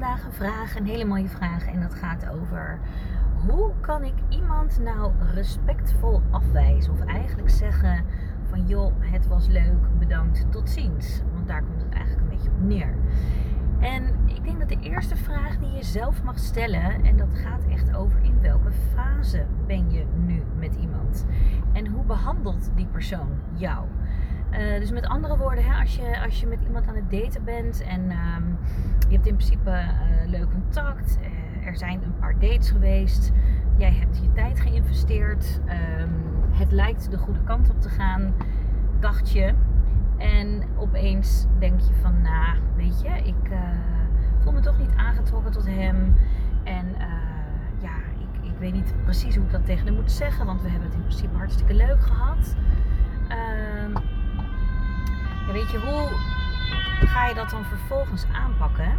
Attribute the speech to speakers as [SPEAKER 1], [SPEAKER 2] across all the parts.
[SPEAKER 1] vandaag een vraag, een hele mooie vraag. En dat gaat over hoe kan ik iemand nou respectvol afwijzen? Of eigenlijk zeggen van joh, het was leuk, bedankt, tot ziens. Want daar komt het eigenlijk een beetje op neer. En ik denk dat de eerste vraag die je zelf mag stellen, en dat gaat echt over in welke fase ben je nu met iemand? En hoe behandelt die persoon jou? Uh, dus met andere woorden, hè, als, je, als je met iemand aan het daten bent en um, je hebt in principe uh, leuk contact, uh, er zijn een paar dates geweest, jij hebt je tijd geïnvesteerd, um, het lijkt de goede kant op te gaan, dacht je. En opeens denk je van, nou, weet je, ik voel me toch niet aangetrokken tot hem. En ja, ik, ik weet niet precies hoe ik dat tegen hem moet zeggen, want we hebben het in principe hartstikke leuk gehad. Weet je, hoe ga je dat dan vervolgens aanpakken?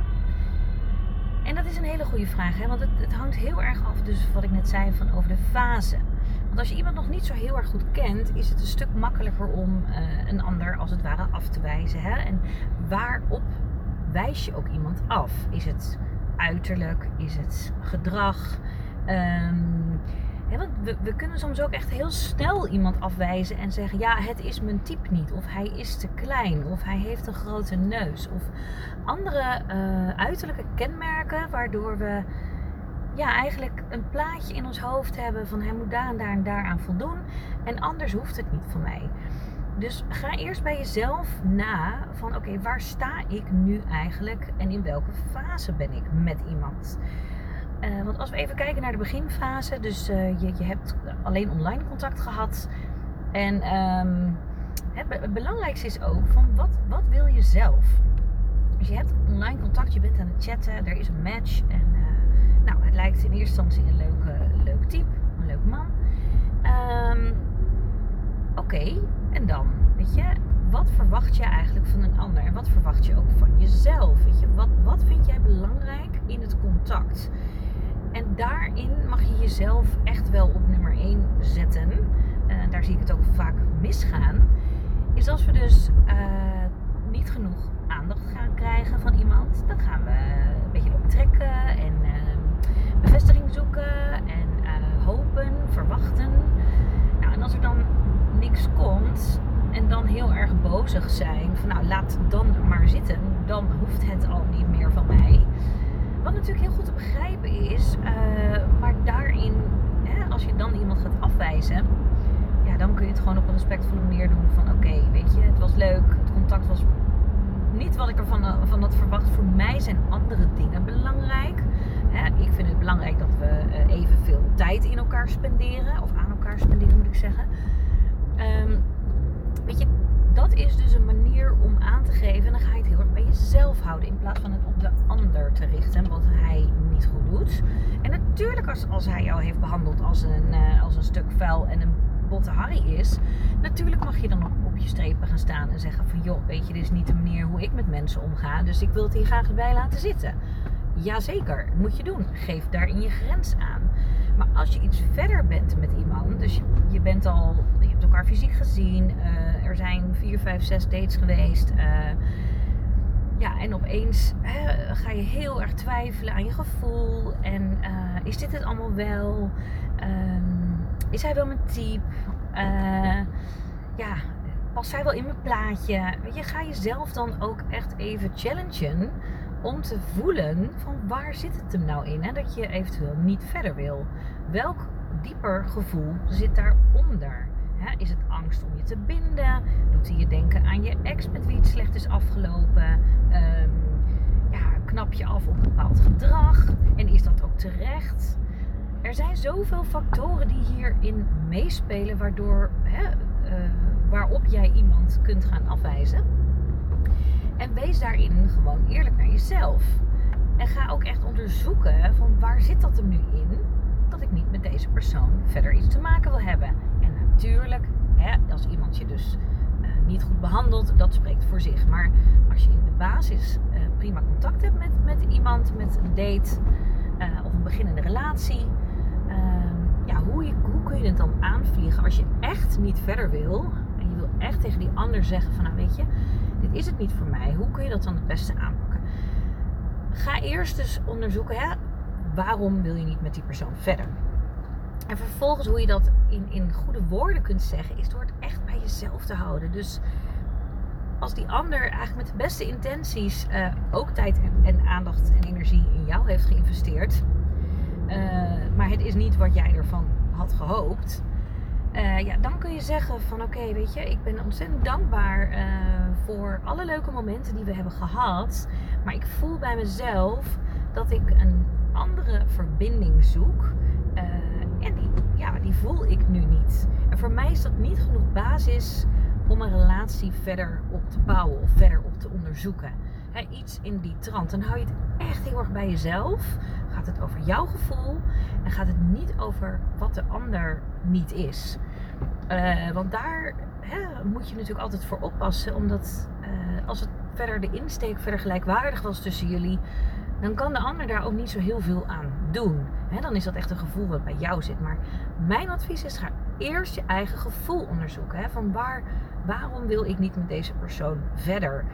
[SPEAKER 1] En dat is een hele goede vraag, hè? want het, het hangt heel erg af, dus wat ik net zei, van over de fase. Want als je iemand nog niet zo heel erg goed kent, is het een stuk makkelijker om uh, een ander als het ware af te wijzen. Hè? En waarop wijs je ook iemand af? Is het uiterlijk? Is het gedrag? Um, want we, we, kunnen soms ook echt heel snel iemand afwijzen en zeggen: ja, het is mijn type niet. Of hij is te klein. Of hij heeft een grote neus. Of andere uh, uiterlijke kenmerken waardoor we ja, eigenlijk een plaatje in ons hoofd hebben van hij moet daar en daar en daar aan voldoen. En anders hoeft het niet voor mij. Dus ga eerst bij jezelf na van oké, waar sta ik nu eigenlijk en in welke fase ben ik met iemand? Uh, want als we even kijken naar de beginfase, dus uh, je, je hebt alleen online contact gehad. En um, het, het, belangrijkste is ook van wat, wat wil je zelf? Dus je hebt online contact, je bent aan het chatten, er is een match. En uh, nou, het lijkt in eerste instantie een leuke, leuk type, een leuk man. Um, Oké, en dan? Weet je, wat verwacht je eigenlijk van een ander? En wat verwacht je ook van jezelf? Weet je, wat, wat vind jij belangrijk in het contact? En daarin mag je jezelf echt wel op nummer 1 zetten. Uh, daar zie ik het ook vaak misgaan. Is als we dus uh, niet genoeg aandacht gaan krijgen van iemand, dan gaan we een beetje op trekken en uh, bevestiging zoeken en hopen, verwachten. Nou, en als er dan niks komt en dan heel erg bozig zijn van nou laat dan maar zitten, dan hoeft het al niet meer van mij wat natuurlijk heel goed te begrijpen is, uh, maar daarin, hè, als je dan iemand ja, dan kun je het gewoon op een respectvolle manier doen. Van oké, weet je, het was leuk, het contact was niet wat ik ervan uh, van had verwacht. Voor mij zijn andere dingen belangrijk. Hè, ik vind het belangrijk dat we uh, evenveel tijd in elkaar spenderen, of aan elkaar spenderen moet ik zeggen. Um, weet je, dat is dus een manier om aan te geven. En dan ga je het heel jezelf houden. In plaats van het op de ander te richten. Wat hij niet goed doet. En natuurlijk als, als hij jou heeft behandeld als een, uh, als een stuk vuil en een botte harry is. Natuurlijk mag je dan op, op je strepen gaan staan en zeggen van... joh, weet je, dit is niet de manier hoe ik met mensen omga. Dus ik wil het hier graag bij laten zitten. Jazeker, moet je doen. Geef daarin je grens aan. Maar als je iets verder bent met iemand, dus je, bent al, je hebt elkaar fysiek gezien, uh, er zijn vier, vijf, zes dates geweest. Uh, ja, en opeens uh, ga je heel erg twijfelen aan je gevoel. En is dit het allemaal wel? Um, is hij wel mijn type? ja, past hij wel in mijn plaatje? Weet je, ga jezelf dan ook echt even challengen om te voelen van waar zit het hem nou in? Hè? Dat je eventueel niet verder wil. Welk dieper gevoel zit daaronder? Hè? Is het angst om je te binden? Doet hij je denken aan je ex met wie het slecht is afgelopen? Um, ja, knap je af op een bepaald gedrag? En is dat ook terecht? Er zijn zoveel factoren die hierin meespelen, waardoor, hè, uh, waarop jij iemand kunt gaan afwijzen. En wees daarin gewoon eerlijk naar jezelf. En ga ook echt onderzoeken van waar zit dat er nu in dat ik niet met deze persoon verder iets te maken wil hebben. Natuurlijk, hè, als iemand je dus uh, niet goed behandelt, dat spreekt voor zich. Maar als je in de basis uh, prima contact hebt met, met iemand, met een date uh, of een beginnende relatie, ehm, ja, hoe, hoe kun je het dan aanvliegen als je echt niet verder wil en je wil echt tegen die ander zeggen van nou weet je, dit is het niet voor mij. Hoe kun je dat dan het beste aanpakken? ga eerst dus onderzoeken, hè, waarom wil je niet met die persoon verder? En vervolgens hoe je dat in, in goede woorden kunt zeggen, is door het echt bij jezelf te houden. Dus als die ander eigenlijk met de beste intenties uh, ook tijd en, en, aandacht en energie in jou heeft geïnvesteerd, uh, maar het is niet wat jij ervan had gehoopt, uh, ja, dan kun je zeggen van oké, weet je, ik ben ontzettend dankbaar voor alle leuke momenten die we hebben gehad, maar ik voel bij mezelf dat ik een andere verbinding zoek. Die, voel ik nu niet. En voor mij is dat niet genoeg basis om een relatie verder op te bouwen of verder op te onderzoeken. iets in die trant. Dan hou je het echt heel erg bij jezelf. Gaat het over jouw gevoel en gaat het niet over wat de ander niet is. Uh, want daar moet je natuurlijk altijd voor oppassen. Omdat uh, als het verder de insteek verder gelijkwaardig was tussen jullie, dan kan de ander daar ook niet zo heel veel aan doen. Dan is dat echt een gevoel wat bij jou zit. Maar mijn advies is: ga eerst je eigen gevoel onderzoeken. van waar, waarom wil ik niet met deze persoon verder?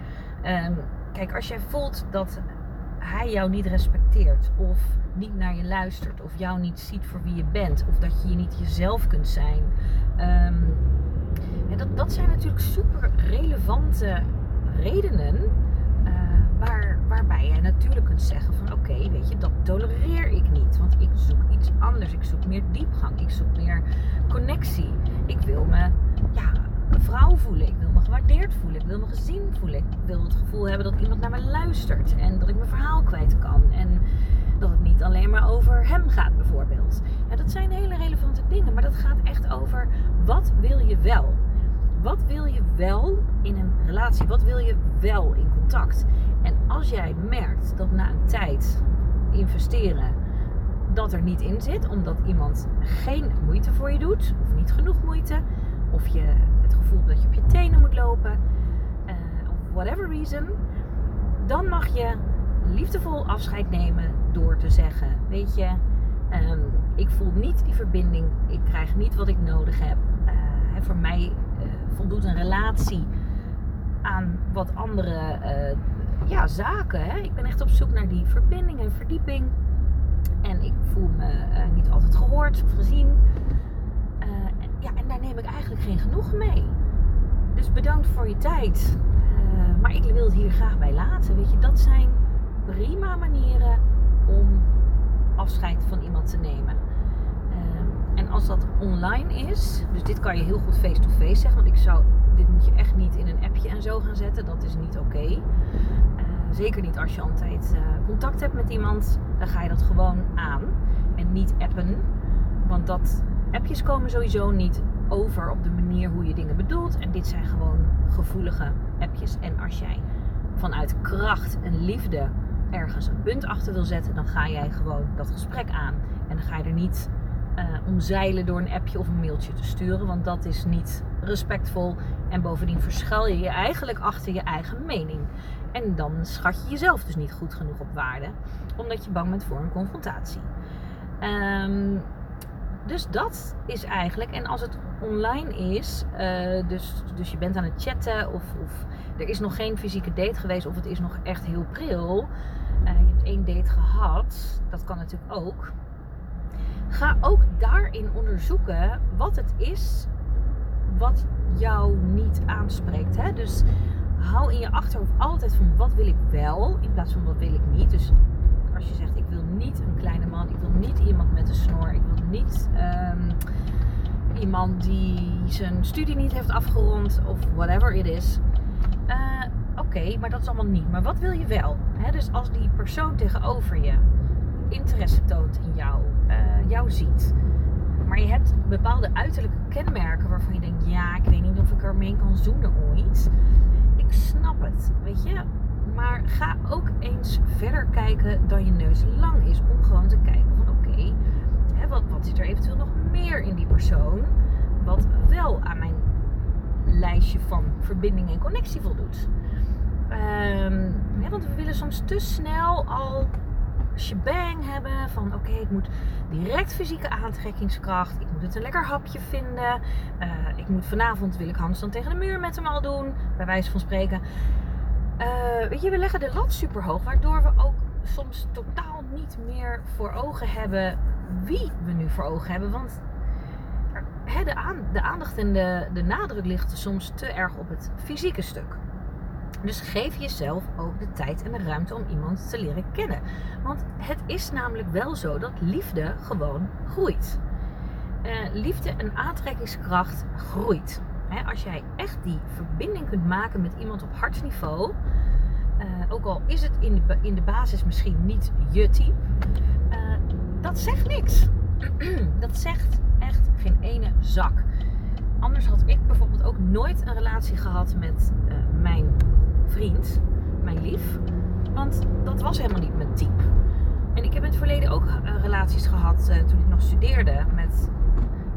[SPEAKER 1] Um, kijk, als jij voelt dat hij jou niet respecteert of niet naar je luistert of jou niet ziet voor wie je bent of dat je je niet jezelf kunt zijn. Um, dat, dat zijn natuurlijk super relevante redenen waar, waarbij jij natuurlijk kunt zeggen van oké, weet je, dat tolereer ik niet. Want ik zoek iets anders. Ik zoek meer diepgang. Ik zoek meer connectie. Ik wil me ja, vrouw voelen. Ik wil me gewaardeerd voelen. Ik wil me gezien voelen. Ik wil het gevoel hebben dat iemand naar me luistert. En dat ik mijn verhaal kwijt kan. En dat het niet alleen maar over hem gaat bijvoorbeeld. Ja, dat zijn hele relevante dingen. Maar dat gaat echt over wat wil je wel? Wat wil je wel in een relatie? Wat wil je wel in contact? En als jij merkt dat na een tijd investeren dat er niet in zit, omdat iemand geen moeite voor je doet, of niet genoeg moeite, of je het gevoel hebt dat je op je tenen moet lopen, uh, of whatever reason, dan mag je liefdevol afscheid nemen door te zeggen: Weet je, um, ik voel niet die verbinding, ik krijg niet wat ik nodig heb. Uh, voor mij uh, voldoet een relatie aan wat andere ja, zaken. Hè? Ik ben echt op zoek naar die verbinding en verdieping. En ik voel me uh, niet altijd gehoord of gezien. Uh, ja, en daar neem ik eigenlijk geen genoegen mee. Dus bedankt voor je tijd. Maar ik wil het hier graag bij laten. Weet je, dat zijn prima manieren om afscheid van iemand te nemen. Online is, dus dit kan je heel goed face-to-face -face zeggen. Want ik zou, dit moet je echt niet in een appje en zo gaan zetten. Dat is niet oké. Zeker niet als je altijd uh, contact hebt met iemand. Dan ga je dat gewoon aan. En niet appen. Want dat appjes komen sowieso niet over op de manier hoe je dingen bedoelt. En dit zijn gewoon gevoelige appjes. En als jij vanuit kracht en liefde ergens een punt achter wil zetten, dan ga jij gewoon dat gesprek aan. En dan ga je er niet uh, omzeilen door een appje of een mailtje te sturen. Want dat is niet respectvol. En bovendien verschuil je je eigenlijk achter je eigen mening. En dan schat je jezelf dus niet goed genoeg op waarde, omdat je bang bent voor een confrontatie. Um, dus dat is eigenlijk, en als het online is, uh, dus, dus je bent aan het chatten of, of er is nog geen fysieke date geweest of het is nog echt heel pril. Uh, je hebt één date gehad, dat kan natuurlijk ook. Ga ook daarin onderzoeken wat het is wat jou niet aanspreekt. Hè? Dus hou in je achterhoofd altijd van wat wil ik wel in plaats van wat wil ik niet. Dus als je zegt ik wil niet een kleine man, ik wil niet iemand met een snor, ik wil niet um, iemand die zijn studie niet heeft afgerond of whatever it is. Uh, Oké, maar dat is allemaal niet. Maar wat wil je wel? dus als die persoon tegenover je interesse toont in jou, uh, jou ziet, maar je hebt bepaalde uiterlijke kenmerken waarvan je denkt: ja, ik weet niet of ik ermee kan zoenen ooit snap het, weet je. Maar ga ook eens verder kijken dan je neus lang is. Om gewoon te kijken van oké, wat, wat zit er eventueel nog meer in die persoon. Wat wel aan mijn lijstje van verbinding en connectie voldoet. Um, want we willen soms te snel al shebang hebben. Van oké, ik moet direct fysieke aantrekkingskracht. Ik moet het een lekker hapje vinden. Uh, ik moet vanavond, wil ik handstand tegen de muur met hem al doen. Bij wijze van spreken. Uh, weet je, we leggen de lat super hoog. Waardoor we ook soms totaal niet meer voor ogen hebben wie we nu voor ogen hebben. Want de, aan, de aandacht en de nadruk ligt soms te erg op het fysieke stuk. Dus geef jezelf ook de tijd en de ruimte om iemand te leren kennen. Want het is namelijk wel zo dat liefde gewoon groeit. Uh, liefde en aantrekkingskracht groeit. als jij echt die verbinding kunt maken met iemand op hartsniveau, uh, ook al is het in de, in de basis misschien niet je type, uh, dat zegt niks. dat zegt echt geen ene zak. Anders had ik bijvoorbeeld ook nooit een relatie gehad met mijn vriend, mijn lief. Want dat was helemaal niet mijn type. En ik heb in het verleden ook relaties gehad toen ik nog studeerde met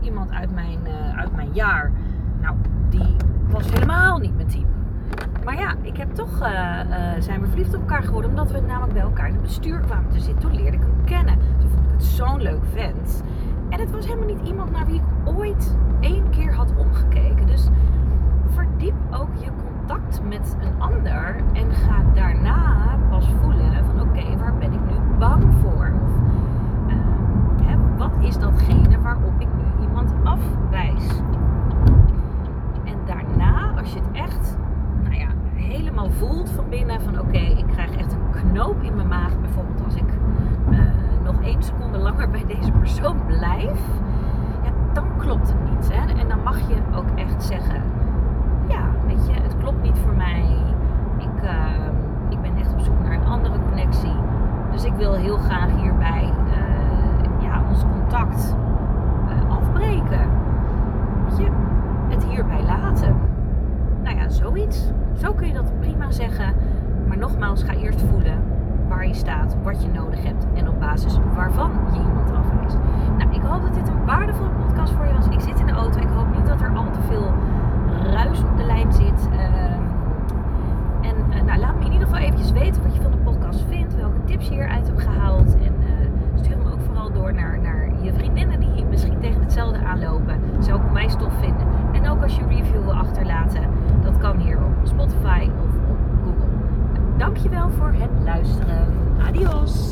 [SPEAKER 1] iemand uit mijn, uh, uit mijn jaar. Nou, die was helemaal niet mijn team. Maar ja, ik heb toch, zijn we verliefd op elkaar geworden. Omdat we namelijk bij elkaar in het bestuur kwamen te zitten. Toen leerde ik hem kennen. Toen vond ik het zo'n leuk vent. En het was helemaal niet iemand naar wie ik ooit één keer had omgekeken. Dus verdiep ook je contact met een ander. En ga daarna pas voelen van oké, waar ben ik nu bang voor? Of hè, wat is datgene waarop ik afwijs. En daarna, als je het echt nou ja, helemaal voelt van binnen, van oké, ik krijg echt een knoop in mijn maag, bijvoorbeeld als ik uh, nog één seconde langer bij deze persoon blijf, ja, dan klopt het niet. Hè? En dan mag je ook echt zeggen, ja, weet je, het niet voor mij. Ik, uh, ik ben echt op zoek naar een andere connectie. Dus ik wil heel graag hierbij uh, ja, ons contact afbreken. Weet je, het hierbij laten. Nou ja, zoiets. Zo kun je dat prima zeggen. Maar nogmaals, ga eerst voelen waar je staat, wat je nodig hebt en op basis waarvan je iemand afwijst. Nou, ik hoop dat dit een waardevolle podcast voor je was. Ik zit in de auto. Ik hoop niet dat er al te